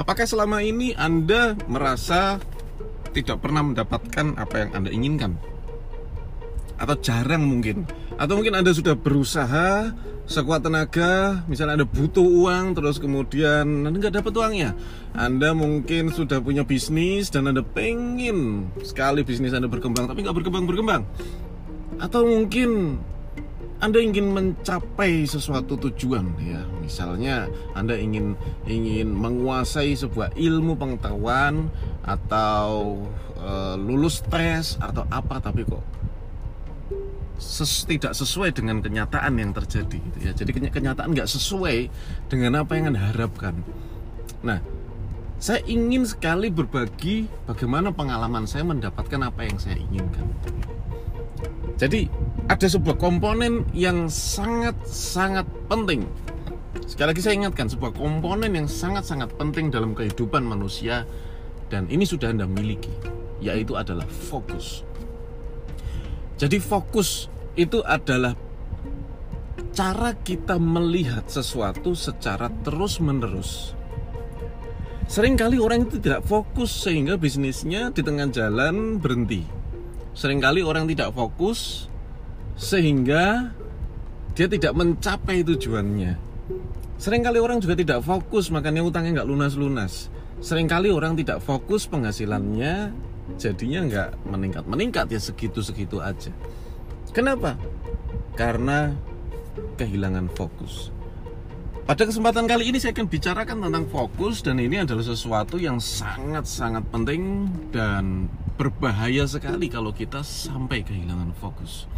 Apakah selama ini Anda merasa tidak pernah mendapatkan apa yang Anda inginkan? Atau jarang mungkin? Atau mungkin Anda sudah berusaha sekuat tenaga, misalnya Anda butuh uang, terus kemudian Anda nggak dapat uangnya. Anda mungkin sudah punya bisnis dan Anda pengen sekali bisnis Anda berkembang, tapi nggak berkembang-berkembang. Atau mungkin anda ingin mencapai sesuatu tujuan ya, misalnya Anda ingin ingin menguasai sebuah ilmu pengetahuan atau e, lulus tes atau apa tapi kok ses, tidak sesuai dengan kenyataan yang terjadi gitu ya. Jadi kenyataan nggak sesuai dengan apa yang Anda harapkan. Nah, saya ingin sekali berbagi bagaimana pengalaman saya mendapatkan apa yang saya inginkan. Jadi ada sebuah komponen yang sangat-sangat penting. Sekali lagi saya ingatkan sebuah komponen yang sangat-sangat penting dalam kehidupan manusia dan ini sudah Anda miliki, yaitu adalah fokus. Jadi fokus itu adalah cara kita melihat sesuatu secara terus-menerus. Seringkali orang itu tidak fokus sehingga bisnisnya di tengah jalan berhenti Seringkali orang tidak fokus sehingga dia tidak mencapai tujuannya. Seringkali orang juga tidak fokus makanya utangnya nggak lunas-lunas. Seringkali orang tidak fokus penghasilannya jadinya nggak meningkat-meningkat ya segitu-segitu aja. Kenapa? Karena kehilangan fokus. Pada kesempatan kali ini saya akan bicarakan tentang fokus dan ini adalah sesuatu yang sangat-sangat penting dan berbahaya sekali kalau kita sampai kehilangan fokus.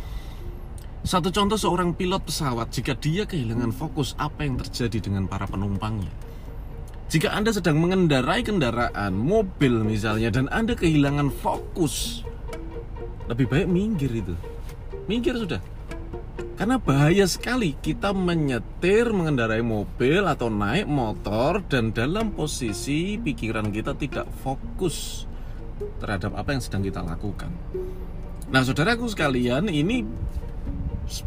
Satu contoh seorang pilot pesawat, jika dia kehilangan fokus, apa yang terjadi dengan para penumpangnya? Jika Anda sedang mengendarai kendaraan, mobil misalnya, dan Anda kehilangan fokus, lebih baik minggir itu. Minggir sudah. Karena bahaya sekali kita menyetir, mengendarai mobil atau naik motor dan dalam posisi pikiran kita tidak fokus terhadap apa yang sedang kita lakukan. Nah, saudaraku sekalian, ini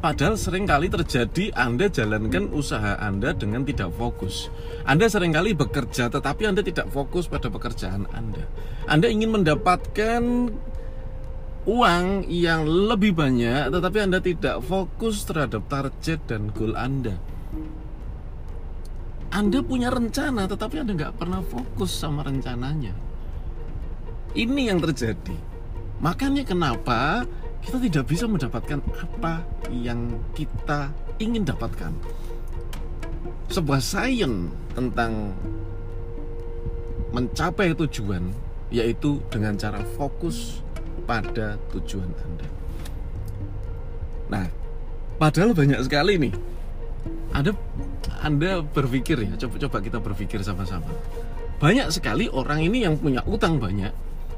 padahal sering kali terjadi Anda jalankan usaha Anda dengan tidak fokus. Anda sering kali bekerja tetapi Anda tidak fokus pada pekerjaan Anda. Anda ingin mendapatkan uang yang lebih banyak tetapi Anda tidak fokus terhadap target dan goal Anda. Anda punya rencana tetapi Anda nggak pernah fokus sama rencananya. Ini yang terjadi. Makanya kenapa kita tidak bisa mendapatkan apa yang kita ingin dapatkan. Sebuah sains tentang mencapai tujuan yaitu dengan cara fokus pada tujuan Anda. Nah, padahal banyak sekali nih. Anda Anda berpikir ya, coba coba kita berpikir sama-sama. Banyak sekali orang ini yang punya utang banyak,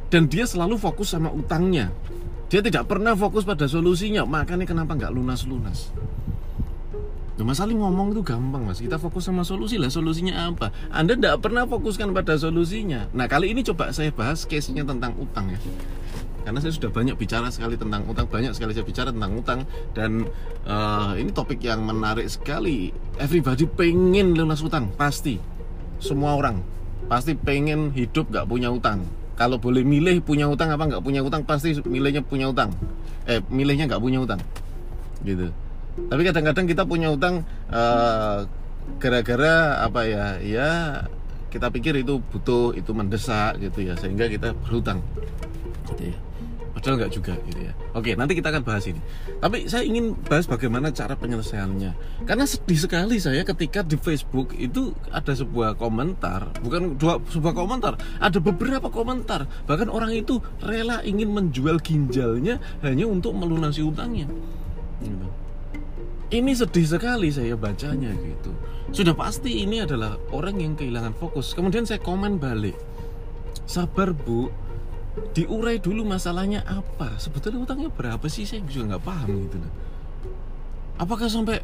dan dia selalu fokus sama utangnya. Dia tidak pernah fokus pada solusinya. Makanya kenapa nggak lunas-lunas? Nah, masalah ngomong itu gampang mas. Kita fokus sama solusi. Lah Solusinya apa? Anda tidak pernah fokuskan pada solusinya. Nah kali ini coba saya bahas case-nya tentang utang ya. Karena saya sudah banyak bicara sekali tentang utang Banyak sekali saya bicara tentang utang. Dan uh, ini topik yang menarik sekali. Everybody pengen lunas utang Pasti. Semua orang Pasti pengen hidup gak punya utang kalau boleh milih punya utang apa nggak punya utang pasti milihnya punya utang. Eh milihnya nggak punya utang. Gitu. Tapi kadang-kadang kita punya utang eh, gara-gara apa ya ya kita pikir itu butuh itu mendesak gitu ya sehingga kita berhutang. Gitu ya Padahal nggak juga gitu ya. Oke, nanti kita akan bahas ini. Tapi saya ingin bahas bagaimana cara penyelesaiannya. Karena sedih sekali saya ketika di Facebook itu ada sebuah komentar, bukan dua sebuah komentar, ada beberapa komentar. Bahkan orang itu rela ingin menjual ginjalnya hanya untuk melunasi utangnya. Gitu. Ini sedih sekali saya bacanya gitu. Sudah pasti ini adalah orang yang kehilangan fokus. Kemudian saya komen balik. Sabar bu, diurai dulu masalahnya apa? Sebetulnya utangnya berapa sih? Saya juga nggak paham gitu loh. Apakah sampai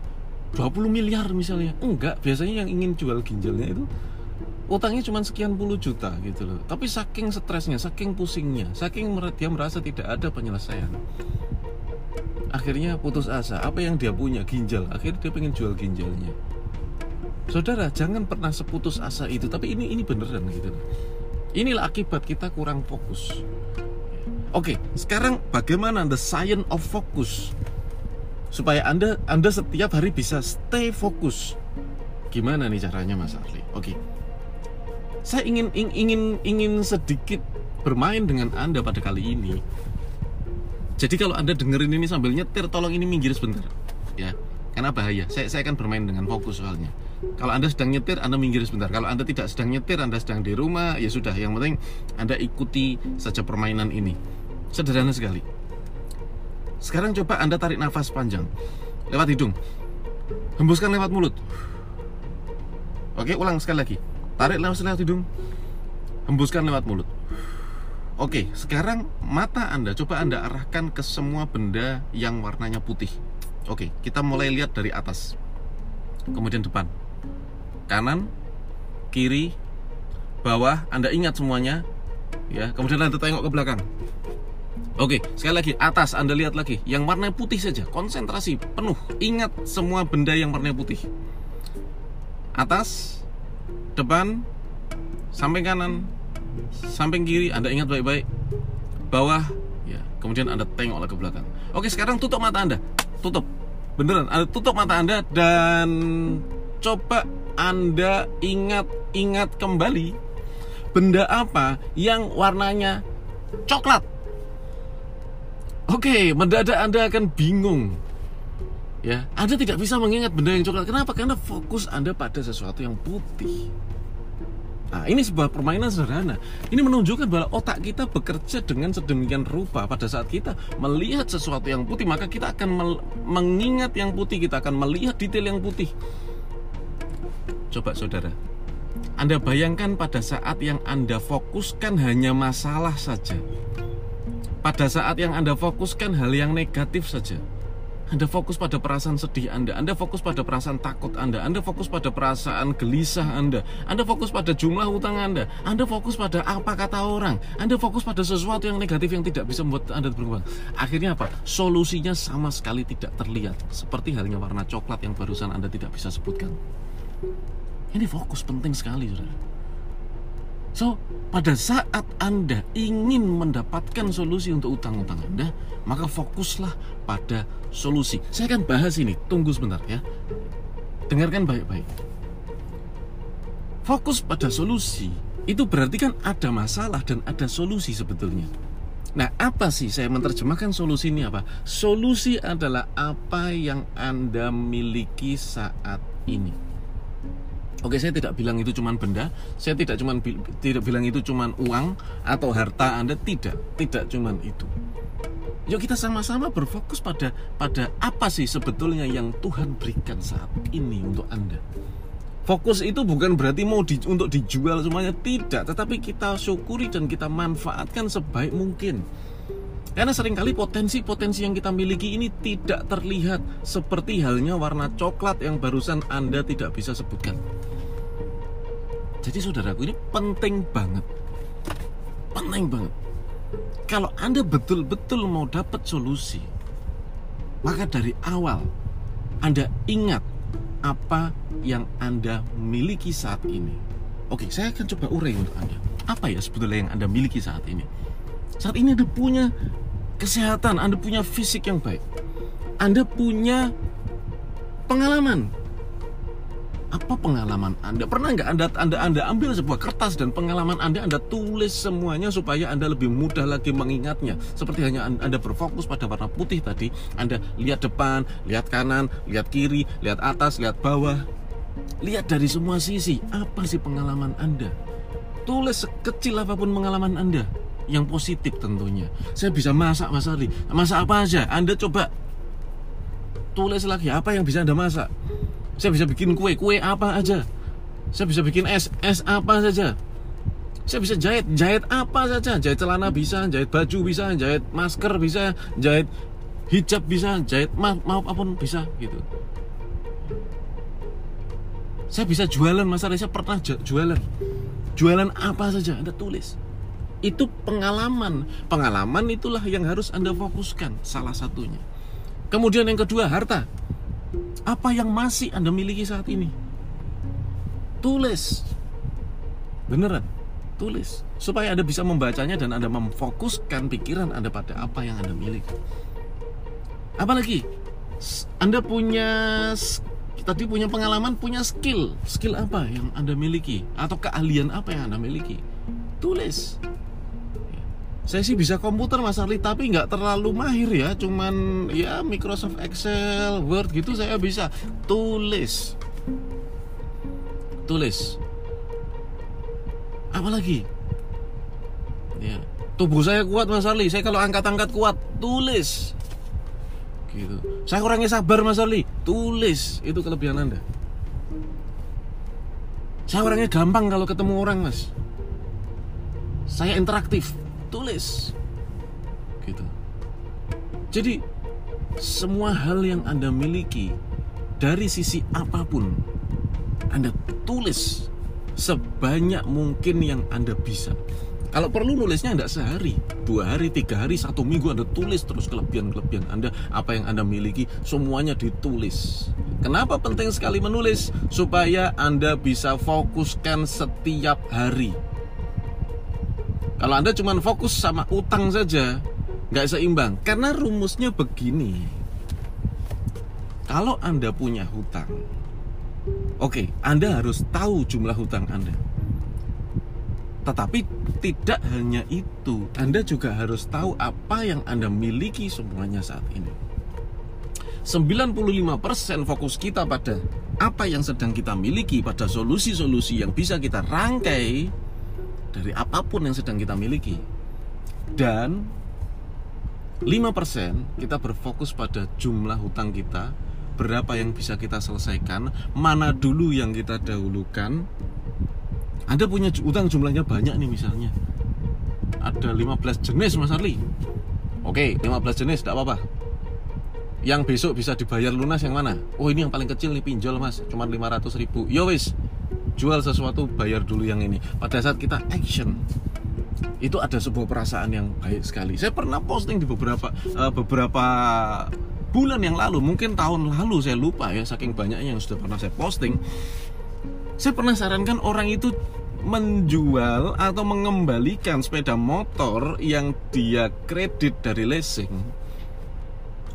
20 miliar misalnya? Enggak biasanya yang ingin jual ginjalnya itu utangnya cuma sekian puluh juta gitu loh. Tapi saking stresnya saking pusingnya saking dia merasa tidak ada penyelesaian. Akhirnya putus asa. Apa yang dia punya? Ginjal. Akhirnya dia pengen jual ginjalnya. Saudara jangan pernah seputus asa itu. Tapi ini ini beneran gitu inilah akibat kita kurang fokus. Oke sekarang bagaimana the science of focus? Supaya anda anda setiap hari bisa stay fokus. Gimana nih caranya mas Arli? Oke. Saya ingin ingin ingin sedikit bermain dengan anda pada kali ini. Jadi kalau anda dengerin ini sambil nyetir tolong ini minggir sebentar. Ya karena bahaya. Saya saya akan bermain dengan fokus soalnya kalau anda sedang nyetir anda minggir sebentar. Kalau anda tidak sedang nyetir anda sedang di rumah ya sudah. Yang penting anda ikuti saja permainan ini. Sederhana sekali. Sekarang coba anda tarik nafas panjang. Lewat hidung. Hembuskan lewat mulut. Oke ulang sekali lagi. Tarik nafas lewat hidung. Hembuskan lewat mulut. Oke, sekarang mata Anda coba Anda arahkan ke semua benda yang warnanya putih. Oke, kita mulai lihat dari atas. Kemudian depan. Kanan, kiri, bawah, Anda ingat semuanya. Ya, kemudian Anda tengok ke belakang. Oke, sekali lagi atas Anda lihat lagi yang warna putih saja. Konsentrasi penuh. Ingat semua benda yang warna putih. Atas, depan, samping kanan, samping kiri Anda ingat baik-baik. Bawah, ya. Kemudian Anda tengoklah ke belakang. Oke, sekarang tutup mata Anda tutup beneran anda tutup mata anda dan coba anda ingat-ingat kembali benda apa yang warnanya coklat? Oke mendadak anda akan bingung. Ya anda tidak bisa mengingat benda yang coklat. Kenapa? Karena fokus anda pada sesuatu yang putih. Nah, ini sebuah permainan sederhana. Ini menunjukkan bahwa otak kita bekerja dengan sedemikian rupa. Pada saat kita melihat sesuatu yang putih, maka kita akan mengingat yang putih, kita akan melihat detail yang putih. Coba saudara, Anda bayangkan pada saat yang Anda fokuskan hanya masalah saja. Pada saat yang Anda fokuskan hal yang negatif saja anda fokus pada perasaan sedih Anda, Anda fokus pada perasaan takut Anda, Anda fokus pada perasaan gelisah Anda, Anda fokus pada jumlah hutang Anda, Anda fokus pada apa kata orang, Anda fokus pada sesuatu yang negatif yang tidak bisa membuat Anda berkembang. Akhirnya apa? Solusinya sama sekali tidak terlihat, seperti halnya warna coklat yang barusan Anda tidak bisa sebutkan. Ini fokus penting sekali, saudara. So, pada saat Anda ingin mendapatkan solusi untuk utang-utang Anda, maka fokuslah pada solusi. Saya akan bahas ini, tunggu sebentar ya. Dengarkan baik-baik. Fokus pada solusi, itu berarti kan ada masalah dan ada solusi sebetulnya. Nah, apa sih saya menerjemahkan solusi ini apa? Solusi adalah apa yang Anda miliki saat ini. Oke, saya tidak bilang itu cuma benda, saya tidak cuma tidak bilang itu cuma uang atau harta Anda tidak, tidak cuma itu. Yuk kita sama-sama berfokus pada pada apa sih sebetulnya yang Tuhan berikan saat ini untuk Anda. Fokus itu bukan berarti mau di, untuk dijual semuanya tidak, tetapi kita syukuri dan kita manfaatkan sebaik mungkin. Karena sering kali potensi-potensi yang kita miliki ini tidak terlihat seperti halnya warna coklat yang barusan Anda tidak bisa sebutkan. Jadi saudaraku ini penting banget. Penting banget. Kalau Anda betul-betul mau dapat solusi, maka dari awal Anda ingat apa yang Anda miliki saat ini. Oke, saya akan coba urai untuk Anda. Apa ya sebetulnya yang Anda miliki saat ini? Saat ini Anda punya kesehatan, Anda punya fisik yang baik. Anda punya pengalaman, apa pengalaman Anda? Pernah nggak Anda, Anda Anda ambil sebuah kertas dan pengalaman Anda Anda tulis semuanya supaya Anda lebih mudah lagi mengingatnya. Seperti hanya Anda berfokus pada warna putih tadi, Anda lihat depan, lihat kanan, lihat kiri, lihat atas, lihat bawah. Lihat dari semua sisi, apa sih pengalaman Anda? Tulis sekecil apa pun pengalaman Anda yang positif tentunya. Saya bisa masak Mas Ari. Masak apa aja? Anda coba tulis lagi apa yang bisa Anda masak saya bisa bikin kue, kue apa aja. Saya bisa bikin es, es apa saja. Saya bisa jahit, jahit apa saja. Jahit celana bisa, jahit baju bisa, jahit masker bisa, jahit hijab bisa, jahit ma apa pun bisa gitu. Saya bisa jualan, Mas Saya pernah jualan. Jualan apa saja Anda tulis. Itu pengalaman. Pengalaman itulah yang harus Anda fokuskan salah satunya. Kemudian yang kedua, harta apa yang masih Anda miliki saat ini? tulis. Beneran tulis. Supaya anda bisa membacanya dan anda memfokuskan pikiran anda pada apa yang anda miliki. Apalagi anda punya tadi punya pengalaman punya skill. Skill apa yang anda miliki? Atau keahlian apa yang anda miliki? Tulis saya sih bisa komputer Mas Arli tapi nggak terlalu mahir ya. Cuman ya Microsoft Excel Word gitu saya bisa. Tulis. Tulis. Apalagi ya tubuh saya kuat Mas Arli. Saya kalau angkat-angkat kuat tulis. Gitu. Saya orangnya sabar Mas Arli. Tulis. Itu kelebihan anda. Saya orangnya gampang kalau ketemu orang Mas. Saya interaktif tulis gitu jadi semua hal yang anda miliki dari sisi apa pun anda tulis sebanyak mungkin yang anda bisa kalau perlu nulisnya tidak sehari, dua hari, tiga hari, satu minggu Anda tulis terus kelebihan-kelebihan Anda, apa yang Anda miliki, semuanya ditulis. Kenapa penting sekali menulis? Supaya Anda bisa fokuskan setiap hari. Kalau Anda cuma fokus sama utang saja, nggak seimbang. Karena rumusnya begini. Kalau Anda punya hutang, oke, Anda harus tahu jumlah hutang Anda. Tetapi tidak hanya itu, Anda juga harus tahu apa yang Anda miliki semuanya saat ini. 95% fokus kita pada apa yang sedang kita miliki, pada solusi-solusi yang bisa kita rangkai dari apa pun yang sedang kita miliki. Dan 5% kita berfokus pada jumlah hutang kita, berapa yang bisa kita selesaikan, mana dulu yang kita dahulukan. Anda punya hutang jumlahnya banyak nih misalnya. Ada 15 jenis Mas Arli. Oke, 15 jenis tidak apa-apa. Yang besok bisa dibayar lunas yang mana? Oh ini yang paling kecil nih pinjol mas, cuma 500 ribu. Yo wis, jual sesuatu bayar dulu yang ini. Pada saat kita action itu ada sebuah perasaan yang baik sekali. Saya pernah posting di beberapa uh, beberapa bulan yang lalu mungkin tahun lalu saya lupa ya saking banyaknya yang sudah pernah saya posting. Saya pernah sarankan orang itu menjual atau mengembalikan sepeda motor yang dia kredit dari leasing.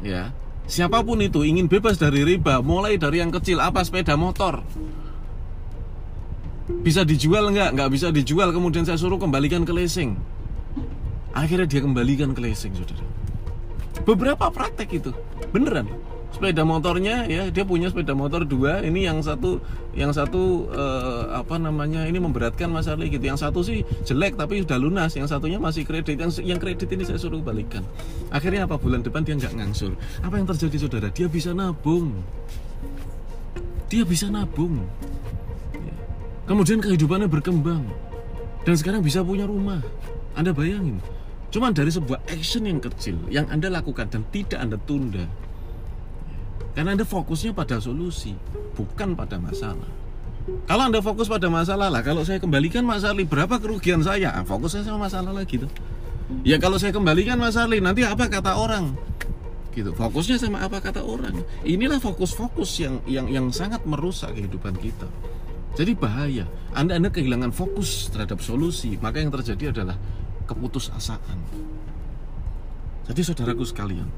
Ya siapa pun itu ingin bebas dari riba mulai dari yang kecil apa sepeda motor bisa dijual nggak? Nggak bisa dijual. Kemudian saya suruh kembalikan ke leasing. Akhirnya dia kembalikan ke leasing saudara. Beberapa praktek itu. Beneran. Sepeda motornya ya dia punya sepeda motor dua. Ini yang satu yang satu eh, apa namanya ini memberatkan Mas Arli gitu. Yang satu sih jelek tapi sudah lunas. Yang satunya masih kredit. Yang yang kredit ini saya suruh balikan akhirnya apa? Bulan depan dia nggak ngangsur. Apa yang terjadi saudara? Dia bisa nabung. Dia bisa nabung Kemudian kehidupannya berkembang dan sekarang bisa punya rumah. Anda bayangin, cuma dari sebuah action yang kecil yang Anda lakukan dan tidak Anda tunda. Karena Anda fokusnya pada solusi, bukan pada masalah. Kalau Anda fokus pada masalah lah, kalau saya kembalikan Mas Arli, berapa kerugian saya? Ah, fokus saya sama masalah lagi tuh. Ya kalau saya kembalikan Mas Arli, nanti apa kata orang? Gitu. Fokusnya sama apa kata orang. Inilah fokus-fokus yang yang yang sangat merusak kehidupan kita. Jadi bahaya. Anda Anda kehilangan fokus terhadap solusi, maka yang terjadi adalah keputusasaan. Jadi saudaraku sekalian,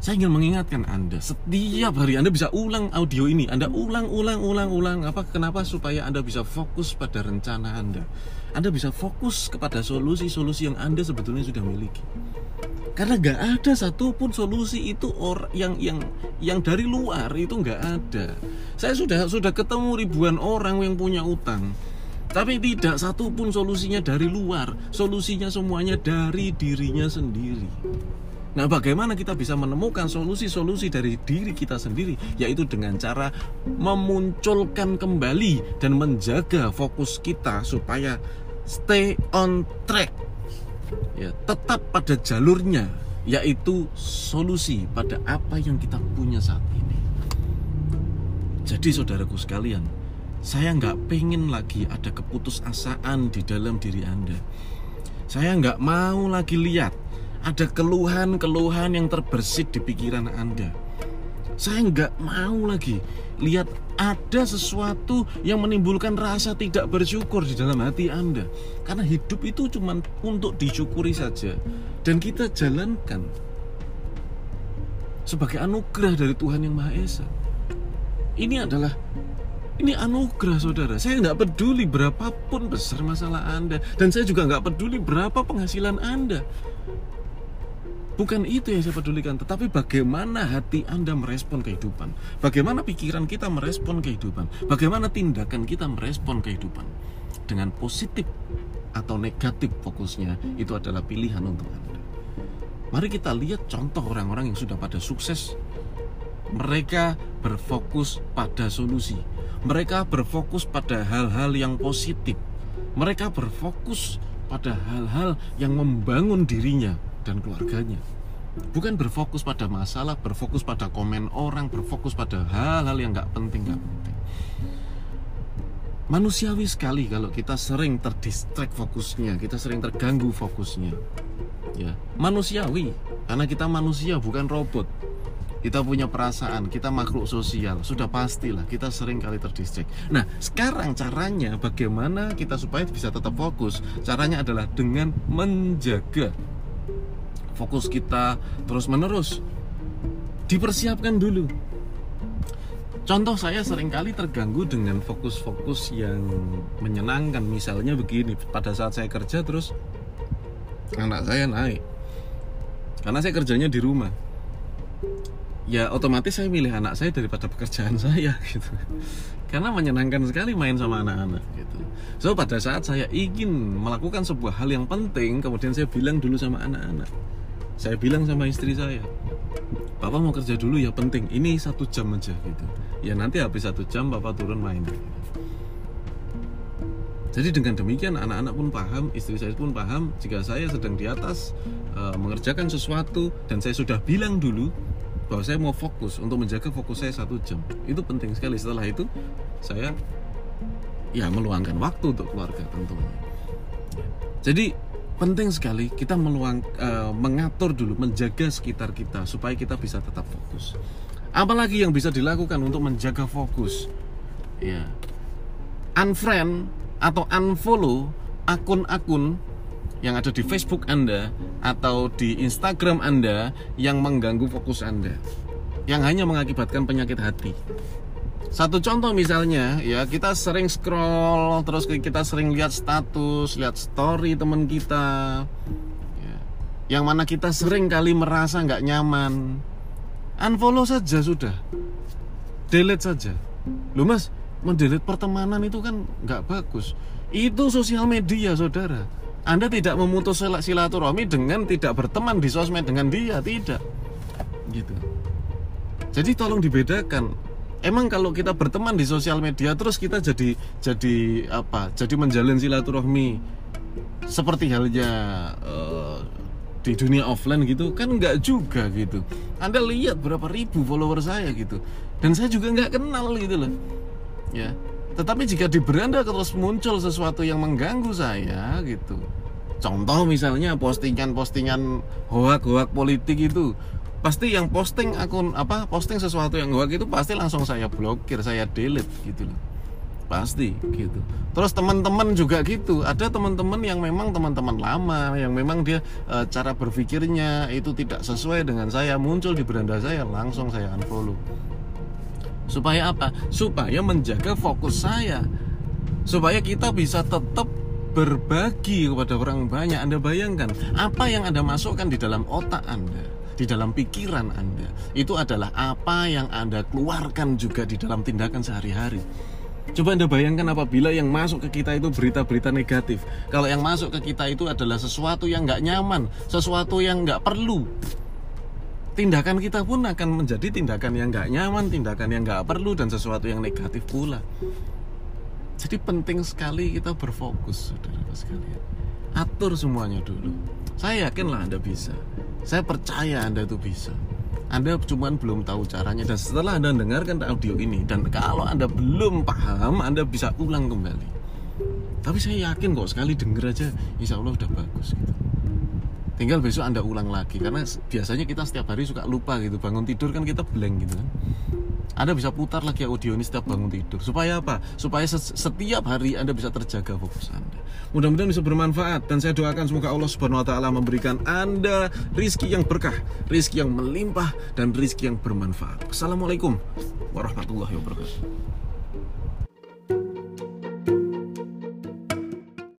saya ingin mengingatkan Anda setiap hari Anda bisa ulang audio ini, Anda ulang, ulang, ulang, ulang. Apa? Kenapa? Supaya Anda bisa fokus pada rencana Anda. Anda bisa fokus kepada solusi-solusi yang Anda sebetulnya sudah miliki karena nggak ada satupun solusi itu or yang yang yang dari luar itu nggak ada. Saya sudah sudah ketemu ribuan orang yang punya utang tapi tidak satupun solusinya dari luar. Solusinya semuanya dari dirinya sendiri. Nah, bagaimana kita bisa menemukan solusi-solusi dari diri kita sendiri, yaitu dengan cara memunculkan kembali dan menjaga fokus kita supaya stay on track ya tetap pada jalurnya yaitu solusi pada apa yang kita punya saat ini. Jadi saudaraku sekalian saya nggak pengen lagi ada keputusasaan di dalam diri anda. Saya nggak mau lagi lihat ada keluhan-keluhan yang terbersit di pikiran anda Saya nggak mau lagi lihat ada sesuatu yang menimbulkan rasa tidak bersyukur di dalam hati Anda. Karena hidup itu cuma untuk disyukuri saja. Dan kita jalankan sebagai anugerah dari Tuhan Yang Maha Esa. Ini adalah ini anugerah saudara. Saya nggak peduli berapapun besar masalah Anda. Dan saya juga nggak peduli berapa penghasilan Anda. Bukan itu yang saya pedulikan, tetapi bagaimana hati Anda merespon kehidupan. Bagaimana pikiran kita merespon kehidupan. Bagaimana tindakan kita merespon kehidupan. Dengan positif atau negatif fokusnya, itu adalah pilihan untuk Anda. Mari kita lihat contoh orang-orang yang sudah pada sukses. Mereka berfokus pada solusi. Mereka berfokus pada hal-hal yang positif. Mereka berfokus pada hal-hal yang membangun dirinya dan keluarganya. Bukan berfokus pada masalah, berfokus pada komen orang, berfokus pada hal-hal yang nggak penting, nggak penting. Manusiawi sekali kalau kita sering terdistract fokusnya, kita sering terganggu fokusnya. Ya, manusiawi karena kita manusia bukan robot. Kita punya perasaan, kita makhluk sosial, sudah pastilah kita sering kali terdistract. Nah, sekarang caranya bagaimana kita supaya bisa tetap fokus? Caranya adalah dengan menjaga fokus kita terus menerus dipersiapkan dulu. Contoh saya sering kali terganggu dengan fokus-fokus yang menyenangkan. Misalnya begini pada saat saya kerja terus anak saya naik. Karena saya kerjanya di rumah. Ya otomatis saya milih anak saya daripada pekerjaan saya gitu. Karena menyenangkan sekali main sama anak-anak gitu. So pada saat saya ingin melakukan sebuah hal yang penting kemudian saya bilang dulu sama anak-anak saya bilang sama istri saya Papa mau kerja dulu ya penting. Ini satu jam aja gitu. Ya nanti habis satu jam Papa turun main. Jadi dengan demikian anak-anak pun paham istri saya pun paham jika saya sedang di atas e, mengerjakan sesuatu dan saya sudah bilang dulu bahwa saya mau fokus untuk menjaga fokus saya satu jam. Itu penting sekali. Setelah itu saya ya meluangkan waktu untuk keluarga tentunya. Jadi penting sekali kita meluang uh, mengatur dulu menjaga sekitar kita supaya kita bisa tetap fokus. Apalagi yang bisa dilakukan untuk menjaga fokus? Ya. Unfriend atau unfollow akun-akun yang ada di Facebook Anda atau di Instagram Anda yang mengganggu fokus Anda. Yang hanya mengakibatkan penyakit hati satu contoh misalnya ya kita sering scroll terus kita sering lihat status lihat story teman kita ya, yang mana kita sering kali merasa nggak nyaman. Unfollow saja sudah. Delete saja. Lu mas mendelete pertemanan itu kan nggak bagus. Itu sosial media saudara. Anda tidak memutus silaturahmi dengan tidak berteman di sosmed dengan dia tidak. Gitu. Jadi tolong dibedakan emang kalau kita berteman di sosial media terus kita jadi jadi apa? Jadi menjalin silaturahmi seperti halnya uh, di dunia offline gitu kan nggak juga gitu. Anda lihat berapa ribu follower saya gitu. Dan saya juga nggak kenal gitu loh. Ya. Tetapi jika di beranda terus muncul sesuatu yang mengganggu saya gitu. Contoh misalnya postingan-postingan hoak-hoak politik itu pasti yang posting akun apa posting sesuatu yang hoax itu pasti langsung saya blokir saya delete gitu loh. Pasti gitu. Terus teman-teman juga gitu. Ada teman-teman yang memang teman-teman lama yang memang dia e, cara berpikirnya itu tidak sesuai dengan saya muncul di beranda saya langsung saya unfollow. Supaya apa? Supaya menjaga fokus saya. Supaya kita bisa tetap berbagi kepada orang banyak. Anda bayangkan apa yang Anda masukkan di dalam otak Anda di dalam pikiran Anda itu adalah apa yang Anda keluarkan juga di dalam tindakan sehari-hari. Coba Anda bayangkan apabila yang masuk ke kita itu berita-berita negatif. Kalau yang masuk ke kita itu adalah sesuatu yang nggak nyaman, sesuatu yang nggak perlu. Tindakan kita pun akan menjadi tindakan yang nggak nyaman, tindakan yang nggak perlu dan sesuatu yang negatif pula. Jadi penting sekali kita berfokus, saudara sekalian. Atur semuanya dulu. Saya yakinlah Anda bisa. Saya percaya Anda itu bisa. Anda cuma belum tahu caranya dan setelah Anda dengarkan audio ini dan kalau Anda belum paham, Anda bisa ulang kembali. Tapi saya yakin kok sekali denger aja, insya Allah udah bagus gitu. tinggal besok anda ulang lagi karena biasanya kita setiap hari suka lupa gitu bangun tidur kan kita blank gitu kan anda bisa putar lagi audio ini setiap bangun tidur. Supaya apa? Supaya setiap hari anda bisa terjaga fokus anda. Mudah-mudahan bisa bermanfaat dan saya doakan semoga Allah subhanahu wa taala memberikan anda rizki yang berkah rizki yang melimpah dan rizki yang bermanfaat. Assalamualaikum warahmatullahi wabarakatuh